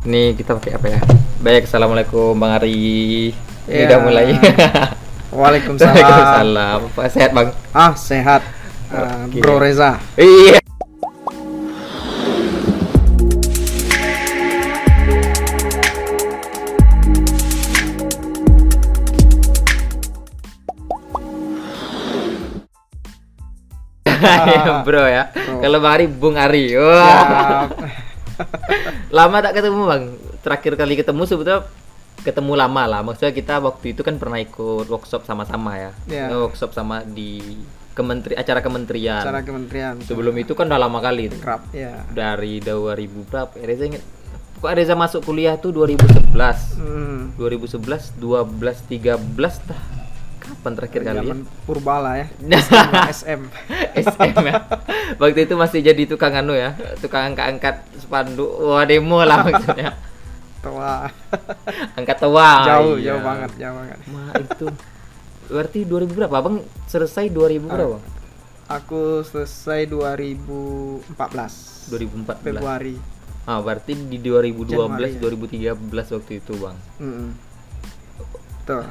Ini kita pakai apa ya? Baik, assalamualaikum Bang Ari. Ini Ya. udah mulai. Waalaikumsalam. Waalaikumsalam. Apa sehat Bang? Ah, sehat. Ah, Oke. Bro Reza. Iya. Iya, bro ya. Kalau Bang Ari, Bung Ari. Wah. Lama tak ketemu bang terakhir kali ketemu sebetulnya ketemu lama lah maksudnya kita waktu itu kan pernah ikut workshop sama-sama ya Iya. workshop sama di kementeri acara kementerian Cara kementerian. sebelum itu kan udah lama kali itu. Kerap, ya. dari 2000 berapa ya, Reza inget kok Reza masuk kuliah tuh 2011 Hmm. 2011 12 13 dah kapan terakhir kali ya Zaman Purbala ya. Nah. SM. SM ya. Waktu itu masih jadi tukang anu ya, tukang angkat-angkat spanduk. Wah, demo lah maksudnya. Tua. Angkat tua. jauh, Iya. jauh banget, jauh banget. Ma, itu berarti 2000 berapa? Abang selesai 2000 berapa? Bang? Aku selesai 2014 2014. Februari. Ah, berarti di 2012 Januari, ya. 2013 waktu itu, Bang. Mm-mm. Tuh.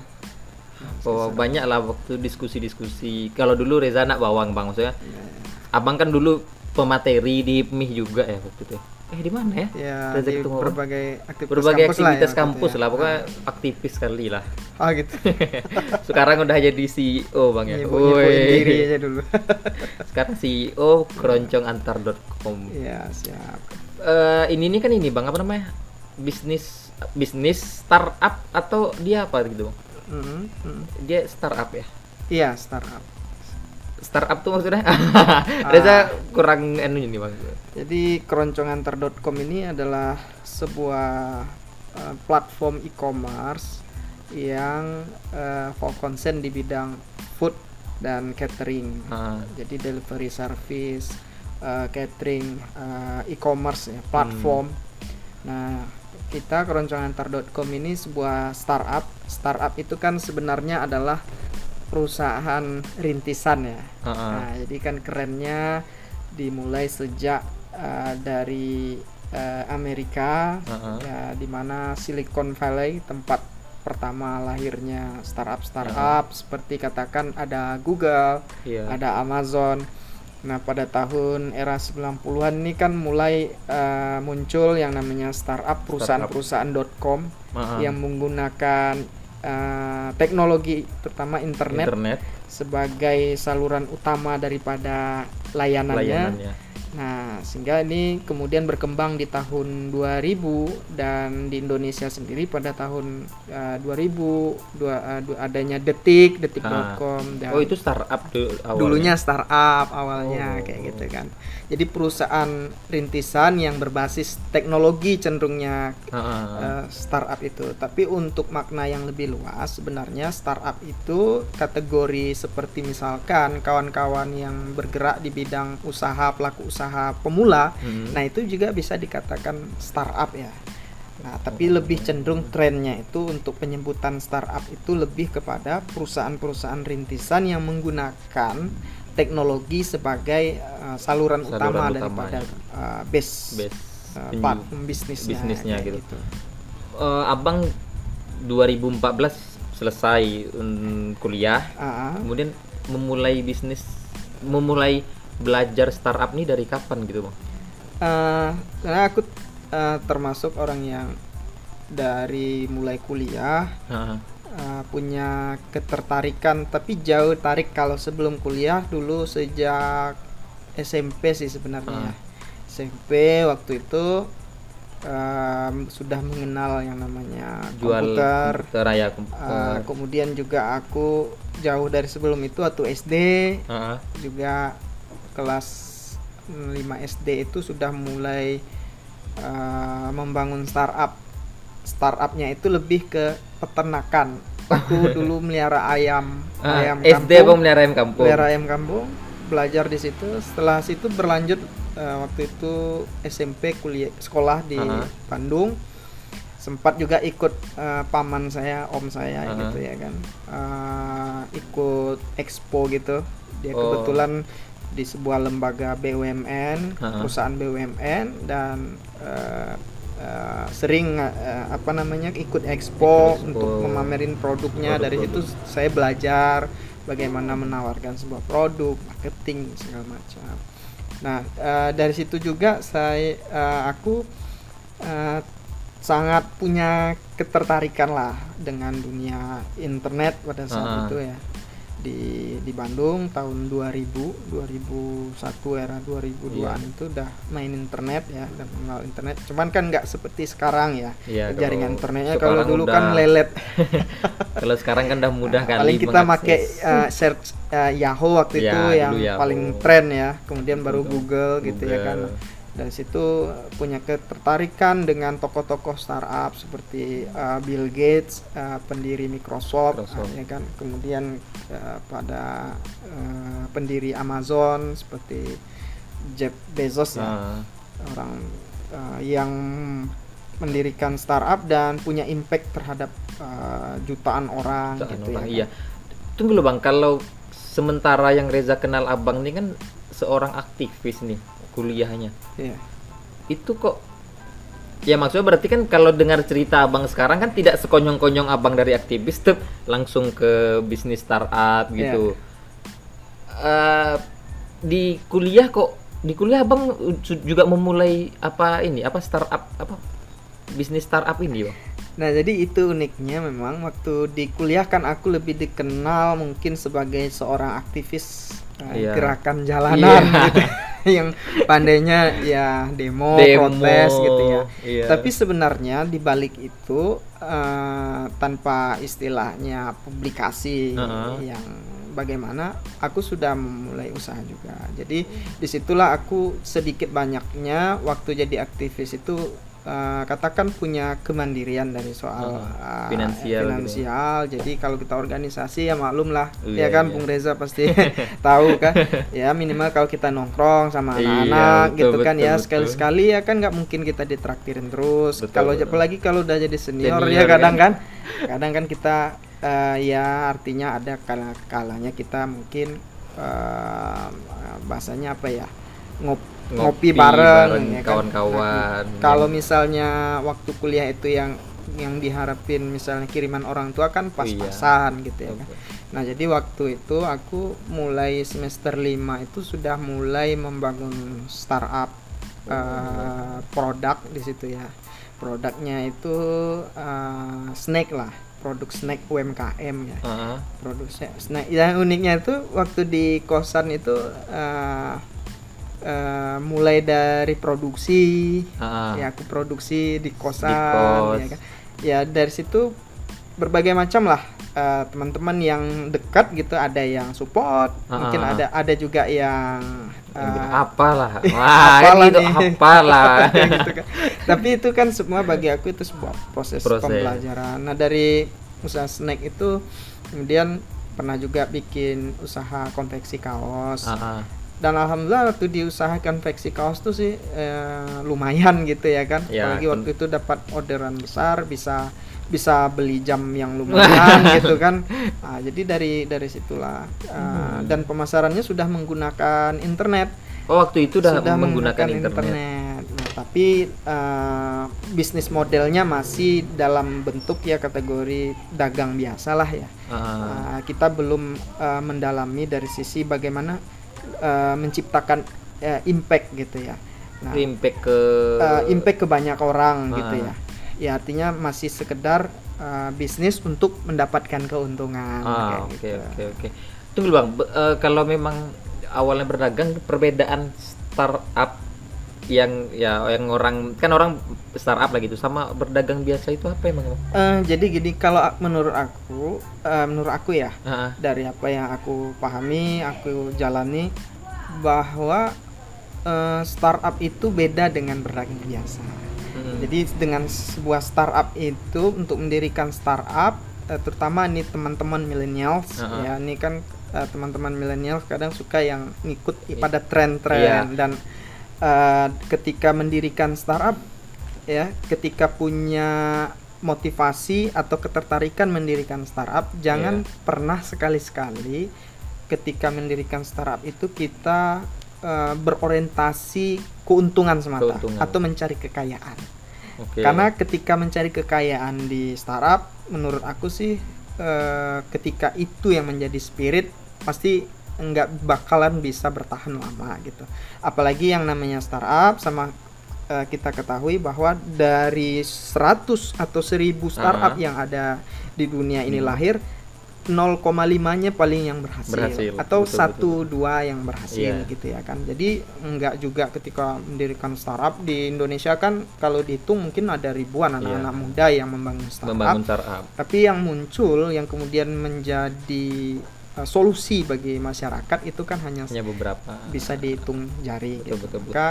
Oh, banyak lah waktu diskusi-diskusi. Kalau dulu Reza anak bawang, Bang, maksudnya. Ya, Abang kan dulu pemateri di PMIH juga ya waktu itu. Eh, di mana ya? ya Reza di ketemu berbagai aktivitas berbagai kampus lah ya aktivitas waktu itu kampus ya. lah pokoknya aktivis kali lah Ah gitu. sekarang udah jadi CEO bang ya Nyipu-nyipuin Woi. diri aja dulu. sekarang CEO keroncongantar.com Iya, siap. Eh, ini nih kan ini bang apa namanya bisnis bisnis startup atau dia apa gitu bang Dia startup ya Iya, startup. startup tuh maksudnya Reza kurang anu ini bang Jadi keroncongantar.com ini adalah sebuah eh, platform e-commerce yang eh, for concern di bidang food dan catering. Ah, Jadi delivery service, eh, catering, eh, e-commerce ya, platform. Nah, kita keroncongantar.com ini sebuah startup. Startup itu kan sebenarnya adalah perusahaan rintisan ya. ah, ah. Nah, jadi kan kerennya dimulai sejak uh, dari uh, Amerika, Uh-uh. ya di mana Silicon Valley tempat pertama lahirnya startup-startup seperti katakan ada Google, iya ada Amazon. Nah, pada tahun era 90-an ini kan mulai uh, muncul yang namanya startup perusahaan-perusahaan.com Ah, ah. yang menggunakan uh, teknologi terutama internet internet sebagai saluran utama daripada layanannya. layanannya Nah, sehingga ini kemudian berkembang di tahun 2000 dan di Indonesia sendiri pada tahun uh, 2000 dua, uh, du- adanya Detik, detik.com dan oh itu startup dulu awalnya. dulunya startup awalnya Oh. kayak gitu kan. Jadi perusahaan rintisan yang berbasis teknologi cenderungnya Ah, ah, ah. eh, startup itu. Tapi untuk makna yang lebih luas, sebenarnya startup itu kategori seperti misalkan kawan-kawan yang bergerak di bidang usaha pelaku usaha pemula. Hmm. Nah itu juga bisa dikatakan startup ya. Nah tapi lebih cenderung trennya itu untuk penyebutan startup itu lebih kepada perusahaan-perusahaan rintisan yang menggunakan teknologi sebagai eh, saluran, Saluran utama utama, daripada eh, base, Base eh, penju- platform bisnisnya, bisnisnya kayak gitu. Eh, abang 2014 selesai mm, kuliah, Ah, ah. kemudian memulai bisnis, memulai belajar startup nih dari kapan gitu bang? Eh, karena aku eh, termasuk orang yang dari mulai kuliah Ah, eh, punya ketertarikan tapi jauh tarik kalau sebelum kuliah dulu sejak SMP sih sebenarnya Ah. SMP waktu itu em, sudah mengenal yang namanya jual komputer komputer ya Eh, komputer. kemudian juga aku jauh dari sebelum itu waktu SD Ah, ah. juga kelas 5 SD itu sudah mulai uh, membangun startup. Startupnya itu lebih ke peternakan. Aku dulu melihara ayam, Ah, ayam SD kampung, melihara ayam kampung. melihara ayam kampung, belajar di situ. Setelah situ berlanjut uh, waktu itu SMP kuliah sekolah di Ah. Bandung. Sempat juga ikut uh, paman saya, om saya Ah. gitu ya kan. Uh, ikut expo gitu. Dia Oh. kebetulan di sebuah lembaga BUMN, Ah. perusahaan BUMN dan eh, uh, sering uh, apa namanya ikut expo, Ikut expo. untuk memamerin produknya dari situ Produk-produk. saya belajar bagaimana menawarkan sebuah produk marketing segala macam nah uh, dari situ juga saya uh, aku uh, sangat punya ketertarikan lah dengan dunia internet pada saat Ah. itu ya di di Bandung tahun 2000 2001 era 2002an Iya. itu udah main internet ya dan mengenal internet cuman kan nggak seperti sekarang ya Iya, jaringan kalau internetnya kalau dulu udah- kan lelet Kalau sekarang kan udah mudah kali paling kita pakai uh, search uh, Yahoo waktu Ya, itu yang Yahoo. paling tren ya kemudian baru Google. Google, gitu ya kan. Dari situ punya ketertarikan dengan tokoh-tokoh startup seperti uh, Bill Gates uh, pendiri Microsoft, Microsoft. uh, ya kan. Kemudian uh, pada uh, pendiri Amazon seperti Jeff Bezos ya. Ah, orang uh, yang mendirikan startup dan punya impact terhadap uh, jutaan orang jutaan gitu orang, ya iya. Tunggu loh bang, kalau sementara yang Reza kenal abang ini kan seorang aktivis nih kuliahnya. Iya. Itu kok Ya maksudnya berarti kan kalau dengar cerita abang sekarang kan tidak sekonyong-konyong abang dari aktivis tuh langsung ke bisnis startup gitu. Eh, di kuliah kok di kuliah abang juga memulai apa ini apa startup apa bisnis startup ini bang? Nah, jadi itu uniknya memang waktu di kuliah kan aku lebih dikenal mungkin sebagai seorang aktivis uh, Iya. gerakan jalanan Iya. gitu. yang pandainya ya demo, Demo, protes gitu ya. iya. Tapi sebenarnya di balik itu uh, tanpa istilahnya publikasi Heeh. yang bagaimana aku sudah memulai usaha juga. Jadi di situlah aku sedikit banyaknya waktu jadi aktivis itu uh, katakan punya kemandirian dari soal uh, Finansial gitu. finansial. Jadi kalau kita organisasi ya maklum lah, Iya, ya kan iya. Bung Reza pasti tahu kan. Ya minimal kalau kita nongkrong sama Iya, anak-anak betul, gitu kan betul, ya betul. sekali-sekali ya kan nggak mungkin kita ditraktirin terus. Betul, Kalau betul. apalagi kalau udah jadi senior, Senior ya kadang kan. kan, kadang kan kita eh, ya artinya ada kala kalanya kita mungkin eh, bahasanya apa ya ngop ngopi, Ngopi bareng, bareng ya kan. kawan-kawan. Nah, kalau misalnya waktu kuliah itu yang yang diharapin misalnya kiriman orang tua kan pas-pasan gitu ya kan. Nah, jadi waktu itu aku mulai semester 5 itu sudah mulai membangun startup eh, produk di situ ya. Produknya itu eh, snack lah, produk snack UMKM ya. Heeh. Produk sa- snack. Yang uniknya itu waktu di kosan itu eh, eh, mulai dari produksi Heeh. ya aku produksi di kosan kos. ya kan ya dari situ berbagai macam lah eh, teman-teman yang dekat gitu ada yang support mungkin Ah. ada ada juga yang eh, apalah. Wah, apalah nih. apalah. gitu kan. tapi itu kan semua bagi aku itu sebuah proses, Proses. pembelajaran nah dari usaha snack itu kemudian pernah juga bikin usaha konveksi kaos Heeh. Dan alhamdulillah waktu di usaha konveksi kaos tuh sih eh, lumayan gitu ya kan Ya, apalagi waktu itu dapat orderan besar bisa bisa beli jam yang lumayan gitu kan Nah, jadi dari dari situlah eh, Hmm. dan pemasarannya sudah menggunakan internet Oh, waktu itu udah, sudah menggunakan internet. Nah, tapi eh, bisnis modelnya masih dalam bentuk ya kategori dagang biasa lah ya Heeh. Uh, kita belum uh, mendalami dari sisi bagaimana uh, menciptakan uh, impact gitu ya. Nah, impact ke uh, impact ke banyak orang Ah. gitu ya. Ya artinya masih sekedar uh, bisnis untuk mendapatkan keuntungan. Ah, oke gitu. oke oke. Tunggu Bang, eh, kalau memang awalnya berdagang perbedaan startup yang ya yang orang kan orang startup lah gitu sama berdagang biasa itu apa emang? Uh, jadi gini kalau menurut aku, uh, menurut aku ya Heeh. dari apa yang aku pahami, aku jalani bahwa uh, startup itu beda dengan berdagang biasa. Mm. Jadi dengan sebuah startup itu untuk mendirikan startup, eh, terutama nih teman-teman millennials, Uh-uh. ya ini kan teman-teman millennials kadang suka yang ngikut pada tren-tren dan eh, ketika mendirikan startup, ya ketika punya motivasi atau ketertarikan mendirikan startup, jangan Iya. pernah sekali-sekali ketika mendirikan startup itu kita eh, berorientasi keuntungan semata Keuntungan. atau mencari kekayaan. Oke. Karena ketika mencari kekayaan di startup, menurut aku sih eh, ketika itu yang menjadi spirit pasti nggak bakalan bisa bertahan lama gitu. Apalagi yang namanya startup sama eh, kita ketahui bahwa dari 100 atau 1000 startup Ah. yang ada di dunia ini Hmm. lahir 0,5-nya paling yang berhasil, Berhasil, atau betul, satu dua yang berhasil Iya. gitu ya kan. Jadi enggak juga ketika mendirikan startup di Indonesia kan kalau dihitung mungkin ada ribuan anak-anak Iya. muda yang membangun startup. membangun startup. Tapi yang muncul yang kemudian menjadi uh, solusi bagi masyarakat itu kan hanya Hanya beberapa. bisa dihitung jari Betul, gitu. betul, betul. Maka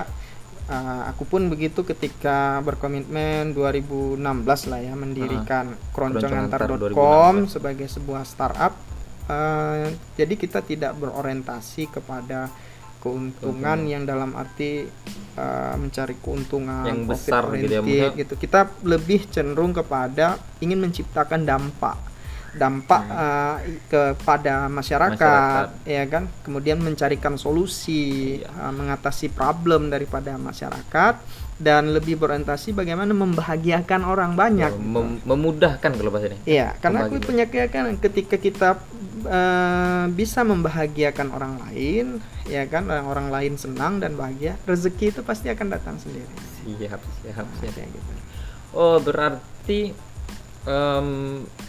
uh, aku pun begitu ketika berkomitmen 2016 lah ya mendirikan keroncongantar.com Keroncongantar 2016. sebagai sebuah startup. Uh, jadi kita tidak berorientasi kepada keuntungan Keuntungan. yang dalam arti uh, mencari keuntungan Yang besar gitu ya, gitu. Kita lebih cenderung kepada ingin menciptakan dampak dampak Hmm. uh, kepada masyarakat, Masyarakat. ya kan kemudian mencarikan solusi Iya. uh, mengatasi problem daripada masyarakat dan lebih berorientasi bagaimana membahagiakan orang banyak gitu. Mem- memudahkan kalau bahasa ini. Iya, karena aku punya keyakinan ketika kita uh, bisa membahagiakan orang lain, ya kan orang orang lain senang dan bahagia, rezeki itu pasti akan datang sendiri. Siap, siap, Nah, siap. kayak gitu. Oh, berarti em,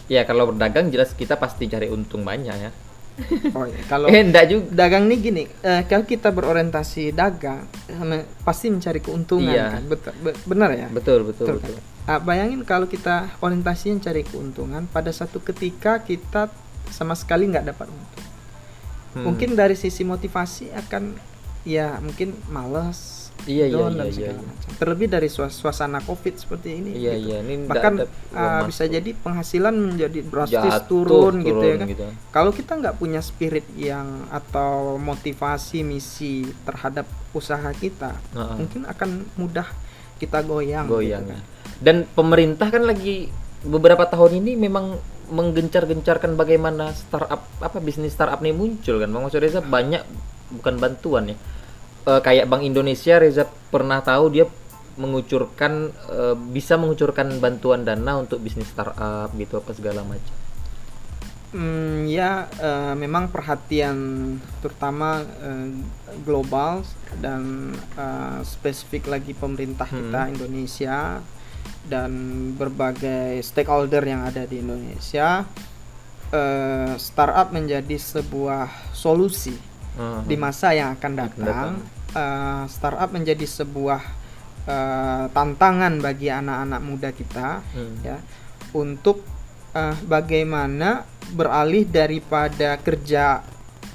ya kalau berdagang jelas kita pasti cari untung banyak ya. Oh iya, kalau Eh, enggak juga. dagang nih gini, eh, kalau kita berorientasi dagang, eh, pasti mencari keuntungan Iya. kan, betul, be- benar ya. Betul, betul, Betul, betul. kan? Ah, bayangin kalau kita orientasinya cari keuntungan, pada satu ketika kita sama sekali nggak dapat untung. Hmm. Mungkin dari sisi motivasi akan ya mungkin malas, Iya, iya, iya, iya. macam. Terlebih dari suas- suasana covid seperti ini. Iya, gitu. iya, ini Bahkan ah, uang bisa masuk. jadi penghasilan menjadi drastis Jatuh, turun, gitu ya kan. gitu. Kalau kita nggak punya spirit yang atau motivasi misi terhadap usaha kita, Heeh. mungkin akan mudah kita goyang. goyang gitu ya. kan. Dan pemerintah kan lagi beberapa tahun ini memang menggencar-gencarkan bagaimana startup apa bisnis startup ini muncul kan Bang Mas Reza banyak bukan bantuan ya Eh, kayak Bank Indonesia Reza pernah tahu dia mengucurkan eh, bisa mengucurkan bantuan dana untuk bisnis startup gitu apa segala macam Hmm, ya eh, memang perhatian terutama eh, global dan eh, spesifik lagi pemerintah Hmm. kita Indonesia dan berbagai stakeholder yang ada di Indonesia eh, startup menjadi sebuah solusi Heeh. di masa yang akan datang, datang. Eh, startup menjadi sebuah eh, tantangan bagi anak-anak muda kita Hmm. ya untuk eh, bagaimana beralih daripada kerja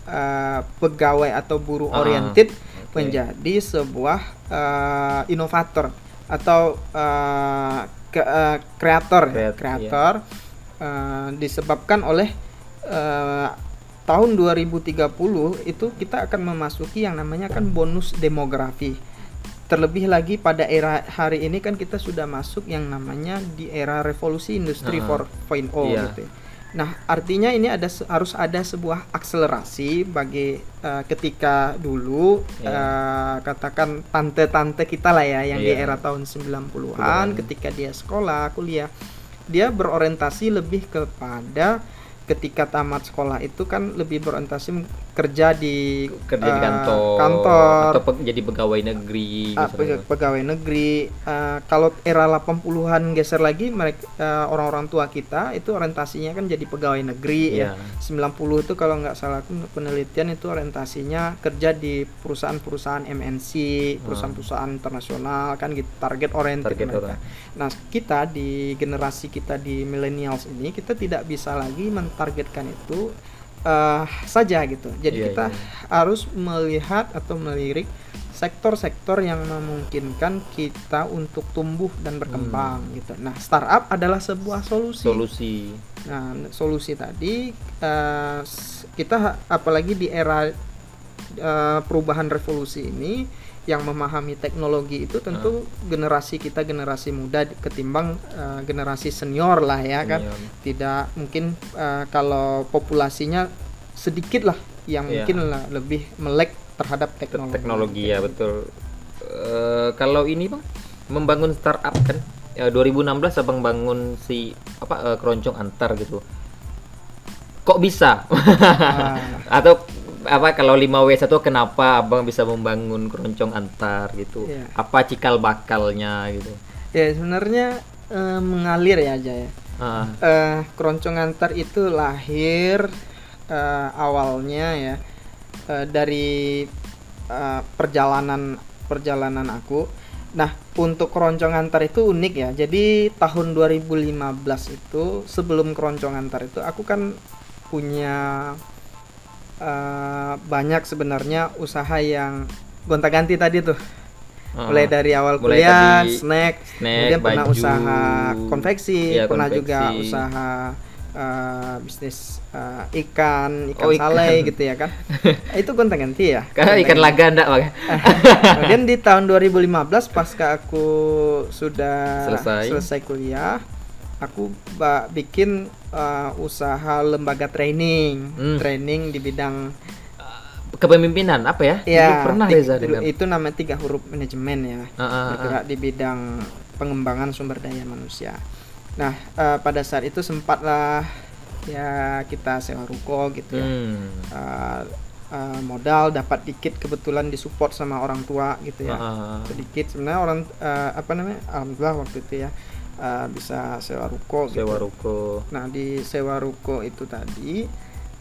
eh, pegawai atau buruh Ah, oriented oke. menjadi sebuah eh, inovator atau eh, ke- eh, kreator ya, Kreat- kreator eh, disebabkan oleh eh, tahun 2030 itu kita akan memasuki yang namanya kan bonus demografi terlebih lagi pada era hari ini kan kita sudah masuk yang namanya di era revolusi industri Ah, 4.0 iya. gitu ya. Nah, artinya ini ada harus ada sebuah akselerasi bagi eh, ketika dulu Iya. eh, katakan tante-tante kita lah ya yang di Iya. era tahun 90-an Puluhan. ketika dia sekolah, kuliah, dia berorientasi lebih kepada ketika tamat sekolah itu kan lebih berorientasi kerja di kerja di eh, kantor, kantor atau pe- jadi pegawai negeri Ah, gitu. pega- pegawai negeri eh, kalau era 80-an geser lagi mereka eh, orang-orang tua kita itu orientasinya kan jadi pegawai negeri ya Iya. 90 itu kalau nggak salah penelitian itu orientasinya kerja di perusahaan-perusahaan MNC perusahaan-perusahaan internasional kan gitu target oriented Target mereka orang. nah kita di generasi kita di millennials ini kita tidak bisa lagi mentargetkan itu eh, saja gitu jadi Iya, kita iya. harus melihat atau melirik sektor-sektor yang memungkinkan kita untuk tumbuh dan berkembang gitu. Nah, startup adalah sebuah solusi. solusi Nah, solusi tadi s- kita apalagi di era eh, perubahan revolusi ini yang memahami teknologi itu tentu generasi kita generasi muda ketimbang eh, generasi senior lah ya kan. Senior. Tidak mungkin eh, kalau populasinya sedikit lah yang Iya. mungkin lah lebih melek terhadap teknologi. teknologi ya betul Eh, kalau ini bang membangun startup kan ya 2016 abang bangun si apa eh, keroncong antar gitu kok bisa Ah. atau apa kalau 5W1 kenapa abang bisa membangun keroncong antar gitu Iya. apa cikal bakalnya gitu ya sebenarnya eh, mengalir ya aja ya Ah, eh keroncong antar itu lahir eh, awalnya ya eh, dari eh, perjalanan perjalanan aku. Nah, untuk keroncong antar itu unik ya. Jadi tahun 2015 itu sebelum keroncong antar itu aku kan punya eh, banyak sebenarnya usaha yang gonta-ganti tadi tuh. ah. Mulai dari awal Mulai kuliah, tadi snack, snack, kemudian pernah baju. usaha konveksi, Iya, pernah konveksi. juga usaha eh, bisnis eh, ikan, ikan Oh, ikan. salai gitu ya kan. itu gonta ganti ya. Karena ikan laga enggak bang Kemudian di tahun 2015 pasca aku sudah Selesai. kuliah, aku bikin eh, usaha lembaga training, Hmm. training di bidang kepemimpinan apa ya ya Dulu pernah Reza dengar itu namanya tiga huruf manajemen ya. Ah, ah. bergerak di bidang pengembangan sumber daya manusia. Nah, eh, pada saat itu sempatlah ya kita sewa ruko gitu ya. Hmm. Eh, eh, modal dapat dikit kebetulan disupport sama orang tua gitu ya. Ah. Sedikit sebenarnya orang eh, apa namanya? Alhamdulillah waktu itu ya eh, bisa sewa ruko gitu. sewa ruko Nah, di sewa ruko itu tadi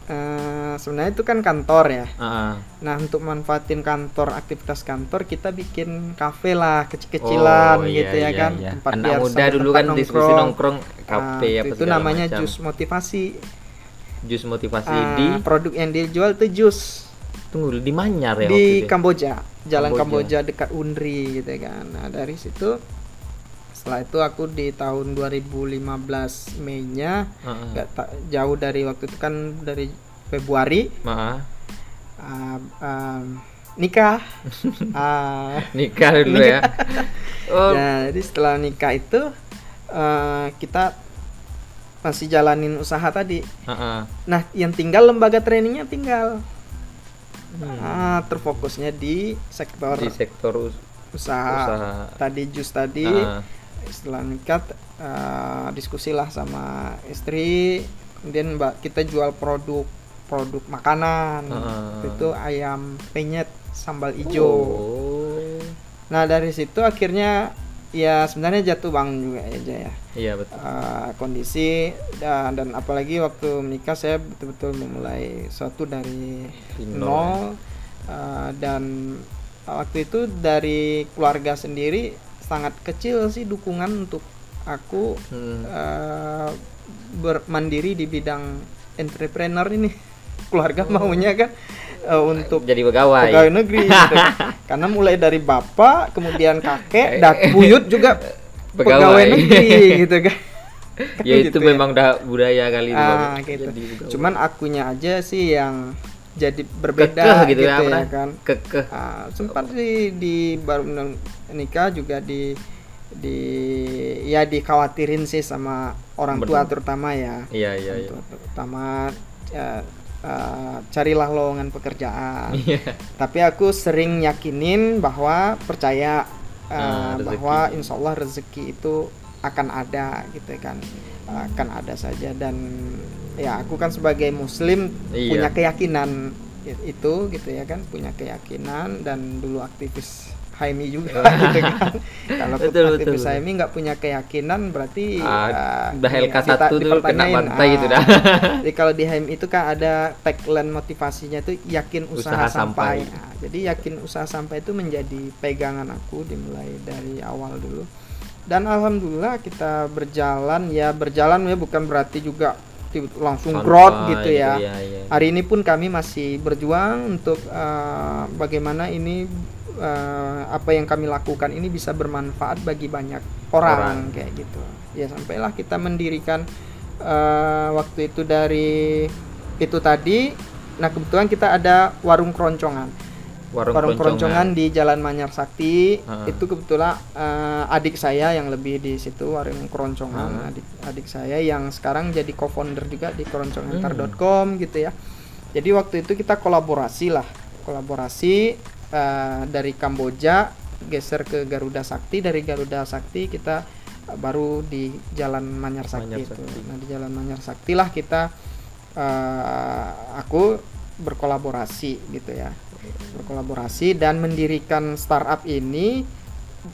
eh, sebenarnya itu kan kantor ya. Ah, ah. Nah, untuk manfaatin kantor, aktivitas kantor, kita bikin kafe lah, kecil-kecilan Oh, gitu iya, ya iya, kan. iya. Tempat anak biar muda dulu kan diskusi nongkrong kafe Ah, apa itu namanya macam. jus motivasi. jus motivasi Ah, di produk yang dijual itu jus tunggu di Manyar ya di ya? Kamboja, Jalan Kamboja. Kamboja dekat Unri gitu kan. Nah, dari situ setelah itu aku di tahun 2015 Mei-nya nggak tak jauh dari waktu itu kan dari Februari Maaf. ah, ah, nikah. Ah, nikah dulu ya oh Nah, jadi setelah nikah itu eh, kita masih jalanin usaha tadi. ah, ah. Nah, yang tinggal lembaga trainingnya tinggal. Hmm. Ah, terfokusnya di sektor di sektor us- usaha. usaha Tadi jus tadi Ah, setelah nikah eh, diskusilah sama istri. Kemudian mbak kita jual produk produk makanan. Waktu Itu ayam penyet sambal hijau. oh. Nah, dari situ akhirnya ya sebenarnya jatuh bangun juga ya Jaya. ya. iya betul uh, kondisi dan, dan apalagi waktu menikah saya betul-betul memulai suatu dari nol uh, dan waktu itu dari keluarga sendiri sangat kecil sih dukungan untuk aku Hmm. uh, bermandiri di bidang entrepreneur ini keluarga Oh. maunya kan uh, untuk jadi pegawai pegawai negeri gitu. karena mulai dari bapak kemudian kakek dan buyut juga Pegawai. pegawai negeri gitu kan ya itu Gitu memang udah budaya kali itu ah Bang. gitu cuman akunya aja sih yang jadi berbeda kekeh gitu, gitu, ya, ya, kan. Kekeh. Ah, sempat sih di baru nikah juga di di ya dikhawatirin sih sama orang tua Betul. terutama ya. Iya iya iya. tua terutama ya, eh, carilah lowongan pekerjaan. Iya. Tapi aku sering yakinin bahwa percaya uh, Ah, rezeki. bahwa insya Allah rezeki itu akan ada gitu kan. Akan ada saja dan ya aku kan sebagai muslim Iya. punya keyakinan itu gitu ya kan punya keyakinan dan dulu aktivis Haimi juga gitu kan kalau Betul, aktivis betul. Haimi nggak punya keyakinan berarti Ah, uh, ini LK1 dita- tuh kena dipertanyain. bantai gitu dah. jadi kalau di HM itu kan ada tagline motivasinya itu yakin usaha, Usaha sampai. sampai. Nah, jadi yakin usaha sampai itu menjadi pegangan aku dimulai dari awal dulu. Dan alhamdulillah kita berjalan ya berjalan ya bukan berarti juga langsung Sampai growth gitu ya. iya, iya. Hari ini pun kami masih berjuang untuk eh, bagaimana ini eh, apa yang kami lakukan ini bisa bermanfaat bagi banyak Orang. orang, kayak gitu. Ya sampailah kita mendirikan eh, waktu itu dari itu tadi. Nah kebetulan kita ada warung keroncongan. Warung, Warung keroncongan. di Jalan Manyar Sakti. Ha. Itu kebetulan eh, adik saya yang lebih di situ warung keroncongan. Ha. Adik adik saya yang sekarang jadi co-founder juga di Hmm. keroncongantar.com gitu ya. Jadi waktu itu kita kolaborasi lah, kolaborasi eh, dari Kamboja geser ke Garuda Sakti, dari Garuda Sakti kita uh, baru di Jalan Manyar Sakti Manyar itu. Sakti. Nah di Jalan Manyar Sakti lah kita uh, aku berkolaborasi gitu ya berkolaborasi dan mendirikan startup ini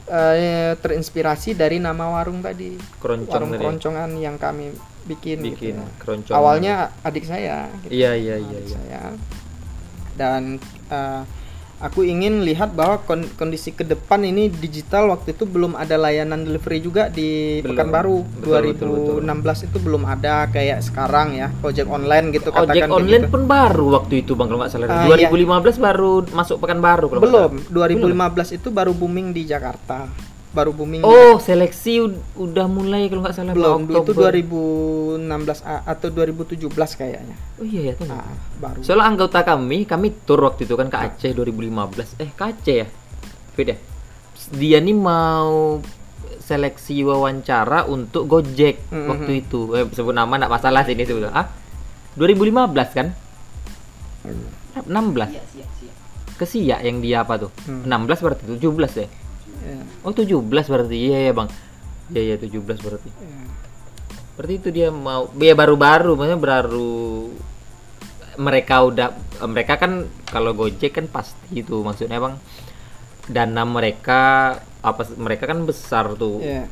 eh, terinspirasi dari nama warung tadi Keroncong warung tadi. keroncongan yang kami bikin, bikin gitu ya. keroncong. awalnya adik saya gitu. Iya iya iya. Iya. saya dan eh, aku ingin lihat bahwa kon- kondisi ke depan ini digital waktu itu belum ada layanan delivery juga di Belum. Pekanbaru Betul, betul, 2016 itu belum ada kayak sekarang ya ojek online gitu Ojek online gitu. pun baru waktu itu bang kalau nggak salah. Ah, iya. 2015 baru masuk Pekanbaru kalau belum salah. 2015 itu baru booming di Jakarta baru booming Oh seleksi ud- udah mulai kalau nggak salah belum Pak, itu Oktober. 2016 a- atau 2017 kayaknya Oh iya ya tuh. nah, baru Soalnya anggota kami, kami tur waktu itu kan ke Aceh 2015. Eh ke Aceh ya? Fit ya? Dia nih mau seleksi wawancara untuk Gojek Mhm. waktu itu. Eh, sebut nama enggak masalah sini sebut. Ah? 2015 kan? 16. Ke Siak yang dia apa tuh? Hmm. 16 berarti 17 ya? Ya, Oh 17 berarti. Iya ya, Bang. Iya iya 17 berarti. ya. Berarti itu dia mau ya baru-baru maksudnya baru mereka udah mereka kan kalau Gojek kan pasti itu maksudnya Bang dana mereka apa mereka kan besar tuh. ya.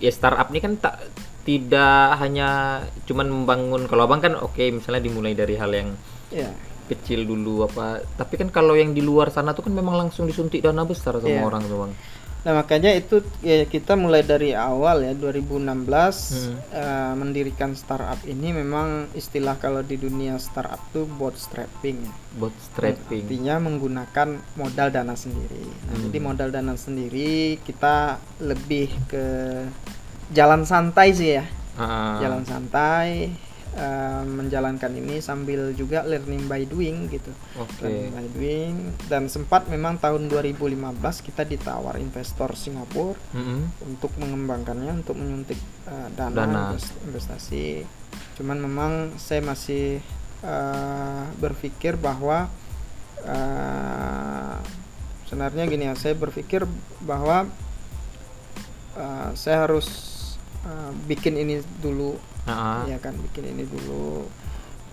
Ya startup ini kan tak tidak hanya cuman membangun kalau Abang kan oke misalnya dimulai dari hal yang ya. kecil dulu apa tapi kan kalau yang di luar sana tuh kan memang langsung disuntik dana besar sama Iya. orang tuh Bang. Nah makanya itu ya kita mulai dari awal ya 2016 Hmm. eh, mendirikan startup ini memang istilah kalau di dunia startup tuh bootstrapping ya. Buat strapping. Artinya menggunakan modal dana sendiri. Nah, Hmm. Jadi modal dana sendiri kita lebih ke jalan santai sih ya. Ah, Jalan santai eh, menjalankan ini sambil juga learning by doing gitu. Oke. Learning by doing dan sempat memang tahun 2015 kita ditawar investor Singapura Mm-mm. untuk mengembangkannya untuk menyuntik uh, dana, Dana. invest- investasi. Cuman memang saya masih uh, berpikir bahwa uh, sebenarnya gini ya, saya berpikir bahwa uh, saya harus uh, bikin ini dulu, Ah, ya kan, bikin ini dulu.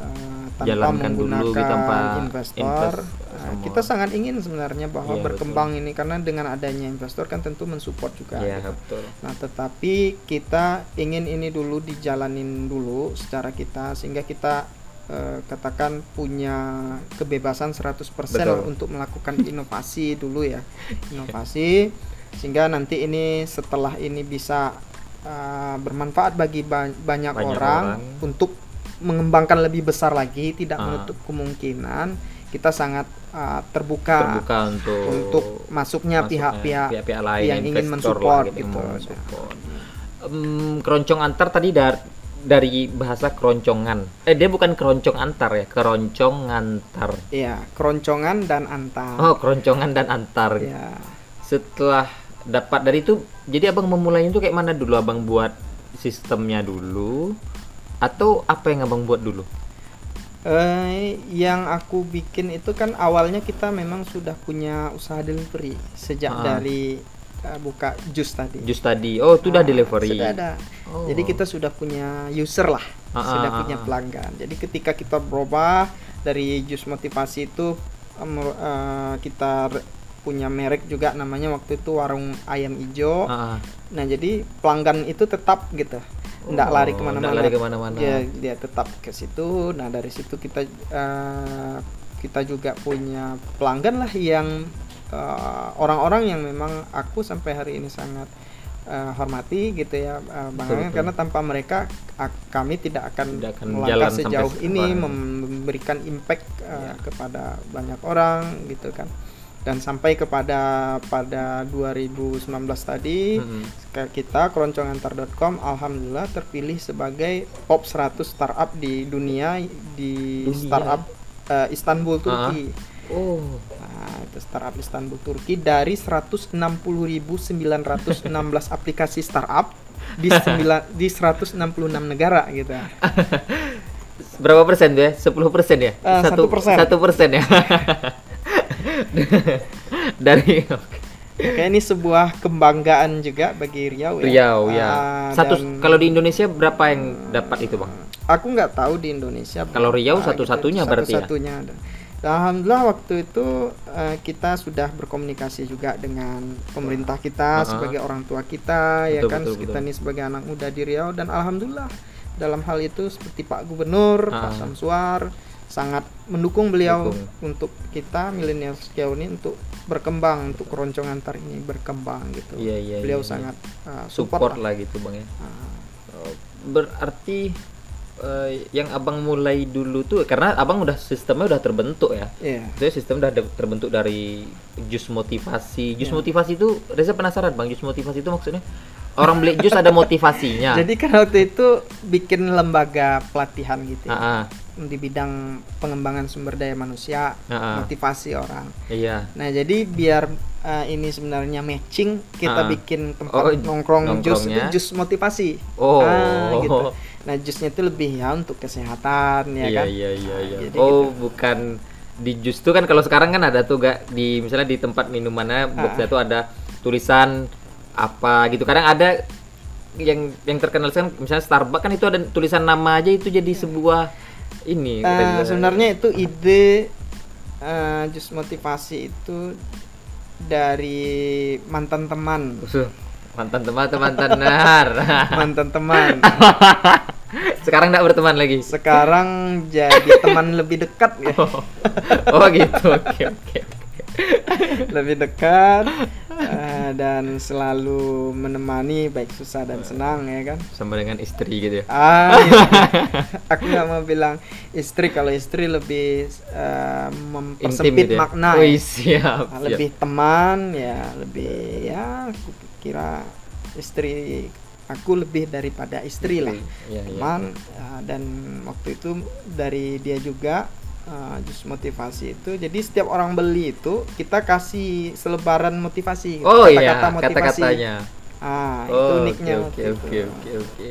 uh, tanpa Jalankan dulu menggunakan gitu, tanpa investor, invest Uh, kita sangat ingin sebenarnya bahwa Iya, berkembang ini karena dengan adanya investor kan tentu mensupport juga. Iya gitu. betul. Nah, tetapi kita ingin ini dulu dijalanin dulu secara kita sehingga kita eh, katakan punya kebebasan 100% Betul. untuk melakukan inovasi dulu ya. Inovasi sehingga nanti ini setelah ini bisa eh, bermanfaat bagi ba- banyak, Banyak orang, orang. untuk mengembangkan lebih besar lagi, tidak Ah. menutup kemungkinan kita sangat eh, terbuka, Terbuka untuk untuk masuknya pihak-pihak lain yang ingin mensupport gitu. mensupport. Em, keroncong antar tadi dari dari bahasa keroncongan. Eh dia bukan keroncong antar ya, keroncong antar. Iya, keroncongan dan antar. Oh, keroncongan dan antar. Ya. Setelah dapat dari itu, jadi abang memulainya itu kayak mana dulu? Abang buat sistemnya dulu, atau apa yang abang buat dulu? Eh, yang aku bikin itu kan awalnya kita memang sudah punya usaha delivery sejak Ah. dari eh, buka jus tadi. Jus tadi, oh itu udah Ah, delivery. Sudah ada. Oh. Jadi kita sudah punya user lah, Ah, sudah ah, punya ah. pelanggan. Jadi ketika kita berubah dari jus motivasi itu em, eh, kita punya merek juga namanya waktu itu warung ayam ijo. Ah, ah. Nah jadi pelanggan itu tetap gitu, nggak Oh, lari ke mana-mana. lari ke mana-mana. Dia dia tetap ke situ. Nah dari situ kita eh, kita juga punya pelanggan lah yang eh, orang-orang yang memang aku sampai hari ini sangat eh, hormati gitu ya, eh, Bang Betul, betul. karena tanpa mereka kami tidak akan, Tidak akan melangkah sejauh ini memberikan impact eh, Iya. kepada banyak orang gitu kan. Dan sampai kepada pada 2019 tadi Mm-mm. ke- kita keroncongantar.com alhamdulillah terpilih sebagai top 100 startup di dunia di Dunia. startup eh, Istanbul Turki. Oh, Nah, itu startup Istanbul Turki dari 160.916 aplikasi startup di sembilan di 166 negara gitu. berapa persen tuh ya? 10 persen ya? Eh, satu persen. Satu persen ya? Dari oke. Kayak ini sebuah kebanggaan juga bagi Riau ya. Riau ya. Ah, Satu dan kalau di Indonesia berapa yang dapat itu, Bang? aku nggak tahu di Indonesia. Kalau Riau Ah, satu-satunya gitu, berarti ya? Satu-satunya ada. Dan Alhamdulillah waktu itu eh, kita sudah berkomunikasi juga dengan pemerintah kita Ah, ah. sebagai orang tua kita ya Betul, kan betul, kita betul. ini sebagai anak muda di Riau dan alhamdulillah dalam hal itu seperti Pak Gubernur Pak Ah. Samsuar sangat mendukung beliau Dukung. untuk kita milenial Riau ini untuk berkembang untuk keroncongan tar ini berkembang gitu. Iya, iya, beliau iya, iya. sangat uh, Support, support, lah. lah gitu, Bang ya. Oh, Berarti eh, yang Abang mulai dulu tuh karena Abang udah sistemnya udah terbentuk ya. Iya. Jadi sistem udah terbentuk dari jus motivasi. Jus Iya. motivasi itu Reza penasaran Bang, jus motivasi itu maksudnya orang beli jus ada motivasinya. Jadi kan waktu itu bikin lembaga pelatihan gitu ya, Ah, ah, di bidang pengembangan sumber daya manusia, ah. motivasi orang. Iya. Nah jadi biar uh, ini sebenarnya matching, kita Ah. bikin tempat Oh, nongkrong jus itu jus motivasi. Oh. Ah, gitu. Nah jusnya itu lebih ya untuk kesehatan ya iya, kan. iya, iya, iya. Jadi Oh, gitu. bukan di jus tuh kan kalau sekarang kan ada tuh gak di misalnya di tempat minumannya boxnya tuh ada tulisan apa gitu. Kadang ada yang yang terkenal kan misalnya Starbucks kan itu ada tulisan nama aja itu jadi sebuah ini kita- sebenarnya itu ide eh, jus motivasi itu dari mantan teman, Usuh, mantan teman teman tenar. mantan teman. sekarang enggak berteman lagi. Sekarang jadi teman lebih dekat ya, Oh, oh gitu. Oke, oke. lebih dekat eh, dan selalu menemani baik susah dan senang ya kan. Sama dengan istri gitu ya. Ah, iya. aku nggak mau bilang istri kalau istri lebih eh, mempersempit gitu ya? makna. Ya. siap, Nah, siap. lebih teman ya lebih ya aku kira istri aku lebih daripada istri lah Iya, iya. teman ya, dan waktu itu dari dia juga uh, jus motivasi itu jadi setiap orang beli itu kita kasih selebaran motivasi Oh iya, kata-kata motivasi kata-katanya. ah itu Oh, uniknya oke, oke, itu. oke, oke.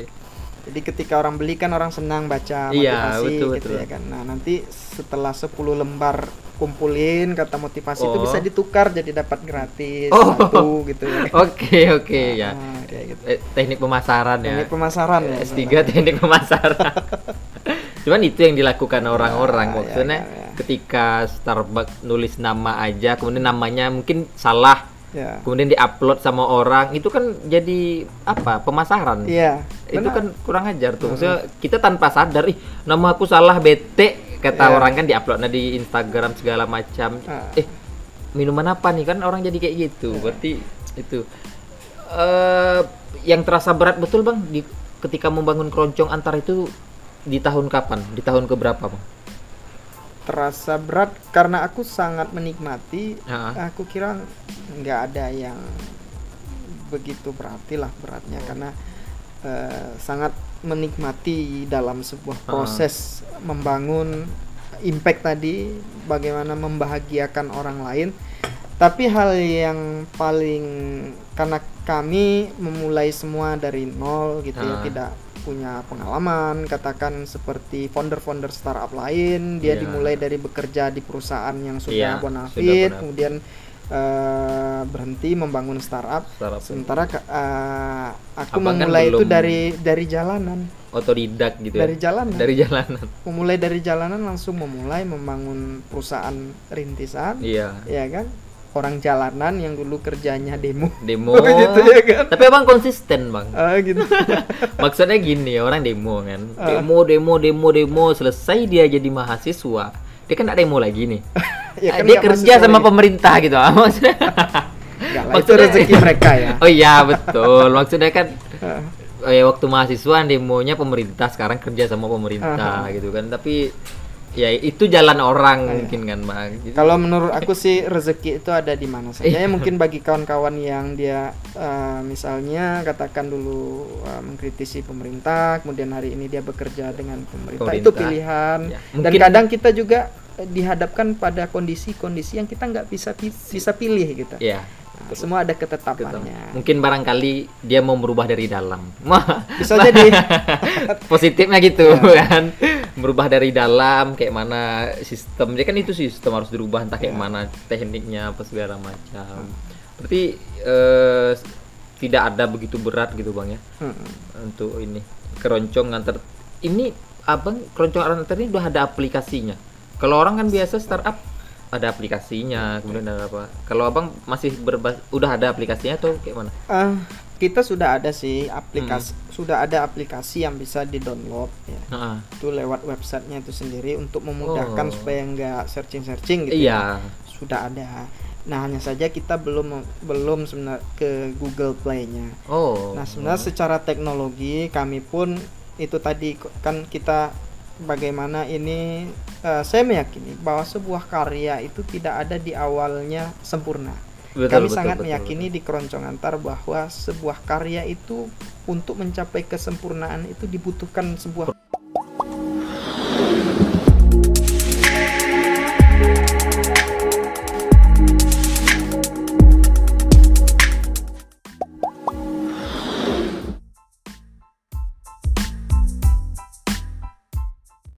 jadi ketika orang beli kan orang senang baca Iya, motivasi betul, gitu betul. ya kan nah nanti setelah 10 lembar kumpulin kata motivasi itu Oh. bisa ditukar jadi dapat gratis Oh. satu gitu ya Oke, oke ya. Ah, kayak gitu Eh, teknik pemasaran ya. Teknik pemasaran ya S3 teknik pemasaran. Cuman itu yang dilakukan orang-orang Ya, maksudnya ya, ya. ketika Starbucks nulis nama aja kemudian namanya mungkin salah ya kemudian diupload sama orang itu kan jadi apa pemasaran. Iya itu benar. kan kurang ajar tuh. Maksudnya kita tanpa sadar ih nama aku salah bete kata Iya. orang kan diupload nah di Instagram segala macam. Ah. eh minuman apa nih? Kan orang jadi kayak gitu. Berarti itu. Eh yang terasa berat betul bang di ketika membangun keroncong antar itu di tahun kapan di tahun keberapa bang terasa berat karena aku sangat menikmati Ah. aku kira nggak ada yang begitu berarti lah beratnya karena eh, sangat menikmati dalam sebuah Ah. proses membangun impact tadi bagaimana membahagiakan orang lain tapi hal yang paling karena kami memulai semua dari nol gitu ya Ah. tidak punya pengalaman katakan seperti founder-founder startup lain dia Iya. dimulai dari bekerja di perusahaan yang sudah sudah bonafit kemudian eh, berhenti membangun startup. Startup. sementara eh, aku Abang kan memulai itu belum- dari dari jalanan. otodidak gitu ya? Dari jalanan. Dari jalanan. Memulai dari jalanan langsung memulai membangun perusahaan rintisan. Iya. Ya kan orang jalanan yang dulu kerjanya demo. Demo. Gitu ya kan? Tapi abang konsisten bang. Ah, gitu. Maksudnya gini orang demo kan. Ah. demo demo demo demo selesai dia jadi mahasiswa. Dia kan ada demo lagi nih. Ya kan dia nggak kerja sama lagi. pemerintah gitu ah, maksudnya. Nggak lah, itu rezeki mereka ya. Oh iya betul. Maksudnya kan Ah, oh ya waktu mahasiswa demonya pemerintah sekarang kerja sama pemerintah Aha. gitu kan. Tapi ya itu jalan orang iya. mungkin kan bang Gitu. Kalau menurut aku sih rezeki itu ada di mana saja. Iya. Ya mungkin bagi kawan-kawan yang dia eh, misalnya katakan dulu eh, mengkritisi pemerintah, kemudian hari ini dia bekerja dengan pemerintah, itu Pemerintah. pilihan. Ya, Dan kadang kita juga dihadapkan pada kondisi-kondisi yang kita nggak bisa bisa pilih gitu. ya Nah, semua ada ketetapannya. mungkin barangkali dia mau berubah dari dalam Bisa jadi. positifnya gitu Ya. kan berubah dari dalam kayak mana sistem dia kan itu sistem harus dirubah entah kayak Ya. mana tekniknya apa segala macam Berarti eh, tidak ada begitu berat gitu bang ya Mm-mm. untuk ini keroncong nganter. Ini abang keroncong nganter ini udah ada aplikasinya. Kalau orang kan biasa startup ada aplikasinya, kemudian ada apa? Kalau abang masih berba udah ada aplikasinya atau kayak mana? Ah, kita sudah ada sih aplikasi sudah ada aplikasi yang bisa di download ya Heeh. itu lewat websitenya itu sendiri untuk memudahkan Oh. supaya nggak searching searching gitu ya. Iya. sudah ada nah hanya saja kita belum belum sebenarnya ke Google Play-nya Oh. nah sebenarnya secara teknologi kami pun itu tadi kan kita bagaimana ini eh, saya meyakini bahwa sebuah karya itu tidak ada di awalnya sempurna. Betul, kami betul, sangat betul, meyakini di keroncong antar bahwa sebuah karya itu untuk mencapai kesempurnaan itu dibutuhkan sebuah